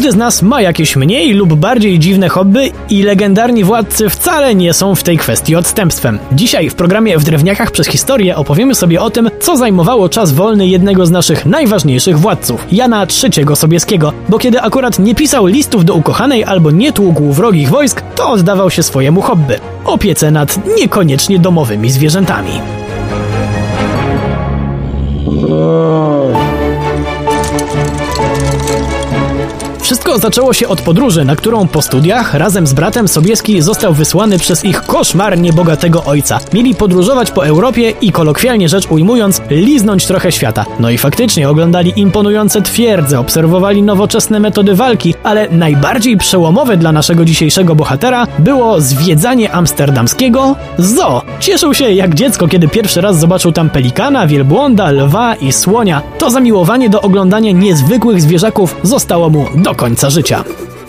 Każdy z nas ma jakieś mniej lub bardziej dziwne hobby i legendarni władcy wcale nie są w tej kwestii odstępstwem. Dzisiaj w programie W Drewniakach przez historię opowiemy sobie o tym, co zajmowało czas wolny jednego z naszych najważniejszych władców, Jana III Sobieskiego, bo kiedy akurat nie pisał listów do ukochanej albo nie tłukł wrogich wojsk, to oddawał się swojemu hobby opiece nad niekoniecznie domowymi zwierzętami. Wszystko zaczęło się od podróży, na którą po studiach razem z bratem Sobieski został wysłany przez ich koszmarnie bogatego ojca. Mieli podróżować po Europie i kolokwialnie rzecz ujmując, liznąć trochę świata. No i faktycznie oglądali imponujące twierdze, obserwowali nowoczesne metody walki, ale najbardziej przełomowe dla naszego dzisiejszego bohatera było zwiedzanie amsterdamskiego zoo. Cieszył się jak dziecko, kiedy pierwszy raz zobaczył tam pelikana, wielbłąda, lwa i słonia. To zamiłowanie do oglądania niezwykłych zwierzaków zostało mu do końca życia.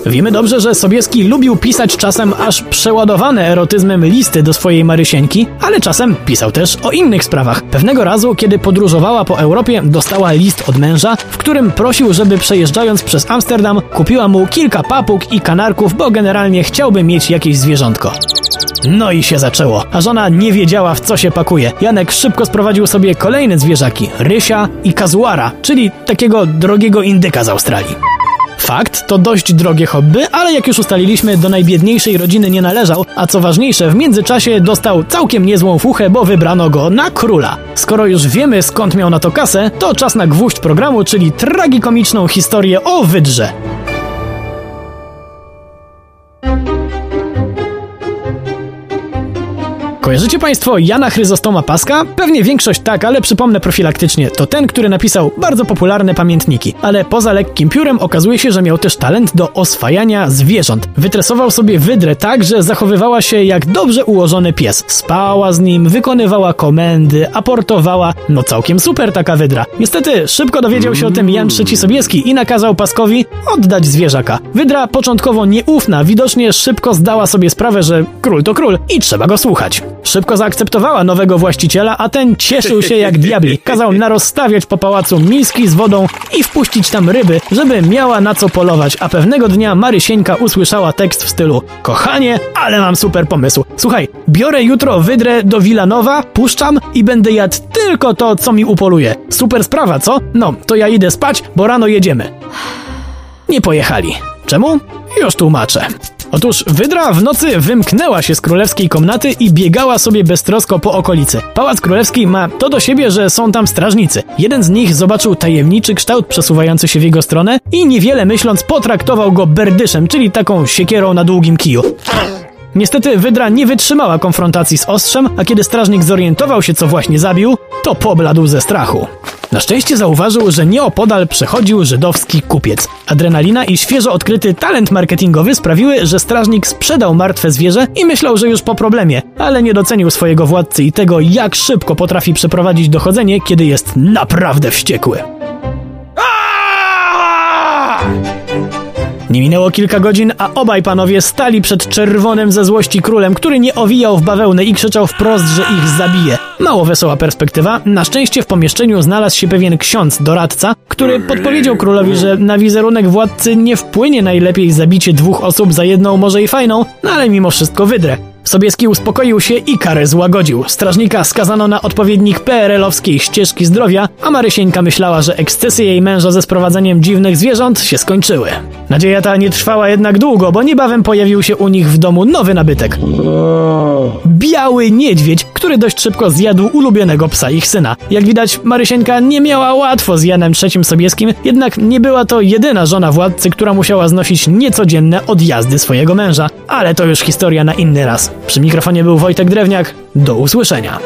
Wiemy dobrze, że Sobieski lubił pisać czasem aż przeładowane erotyzmem listy do swojej Marysieńki, ale czasem pisał też o innych sprawach. Pewnego razu, kiedy podróżowała po Europie, dostała list od męża, w którym prosił, żeby przejeżdżając przez Amsterdam kupiła mu kilka papug i kanarków, bo generalnie chciałby mieć jakieś zwierzątko. No i się zaczęło, a żona nie wiedziała w co się pakuje. Janek szybko sprowadził sobie kolejne zwierzaki, rysia i kazuara, czyli takiego drogiego indyka z Australii. Fakt, to dość drogie hobby, ale jak już ustaliliśmy, do najbiedniejszej rodziny nie należał, a co ważniejsze, w międzyczasie dostał całkiem niezłą fuchę, bo wybrano go na króla. Skoro już wiemy skąd miał na to kasę, to czas na gwóźdź programu, czyli tragikomiczną historię o wydrze. Kojarzycie Państwo Jana Chryzostoma Paska? Pewnie większość tak, ale przypomnę profilaktycznie. To ten, który napisał bardzo popularne pamiętniki. Ale poza lekkim piórem okazuje się, że miał też talent do oswajania zwierząt. Wytresował sobie wydrę tak, że zachowywała się jak dobrze ułożony pies. Spała z nim, wykonywała komendy, aportowała. No całkiem super taka wydra. Niestety szybko dowiedział się o tym Jan III Sobieski i nakazał Paskowi oddać zwierzaka. Wydra początkowo nieufna, widocznie szybko zdała sobie sprawę, że król to król i trzeba go słuchać. Szybko zaakceptowała nowego właściciela, a ten cieszył się jak diabli. Kazał narozstawiać po pałacu miski z wodą i wpuścić tam ryby, żeby miała na co polować, a pewnego dnia Marysieńka usłyszała tekst w stylu Kochanie, ale mam super pomysł. Słuchaj, biorę jutro wydrę do Wilanowa, puszczam i będę jadł tylko to, co mi upoluje. Super sprawa, co? No, to ja idę spać, bo rano jedziemy. Nie pojechali. Czemu? Już tłumaczę. Otóż Wydra w nocy wymknęła się z królewskiej komnaty i biegała sobie beztrosko po okolicy. Pałac Królewski ma to do siebie, że są tam strażnicy. Jeden z nich zobaczył tajemniczy kształt przesuwający się w jego stronę i niewiele myśląc potraktował go berdyszem, czyli taką siekierą na długim kiju. Niestety Wydra nie wytrzymała konfrontacji z ostrzem, a kiedy strażnik zorientował się, co właśnie zabił, to pobladł ze strachu. Na szczęście zauważył, że nieopodal przechodził żydowski kupiec. Adrenalina i świeżo odkryty talent marketingowy sprawiły, że strażnik sprzedał martwe zwierzę i myślał, że już po problemie, ale nie docenił swojego władcy i tego, jak szybko potrafi przeprowadzić dochodzenie, kiedy jest naprawdę wściekły. Nie minęło kilka godzin, a obaj panowie stali przed czerwonym ze złości królem, który nie owijał w bawełnę i krzyczał wprost, że ich zabije. Mało wesoła perspektywa. Na szczęście w pomieszczeniu znalazł się pewien ksiądz, doradca, który podpowiedział królowi, że na wizerunek władcy nie wpłynie najlepiej zabicie dwóch osób za jedną może i fajną, no ale mimo wszystko wydrę. Sobieski uspokoił się i karę złagodził. Strażnika skazano na odpowiednik PRL-owskiej ścieżki zdrowia, a Marysieńka myślała, że ekscesy jej męża ze sprowadzeniem dziwnych zwierząt się skończyły. Nadzieja ta nie trwała jednak długo, bo niebawem pojawił się u nich w domu nowy nabytek. Biały niedźwiedź, który dość szybko zjadł ulubionego psa ich syna. Jak widać, Marysieńka nie miała łatwo z Janem III Sobieskim, jednak nie była to jedyna żona władcy, która musiała znosić niecodzienne odjazdy swojego męża. Ale to już historia na inny raz. Przy mikrofonie był Wojtek Drewniak. Do usłyszenia.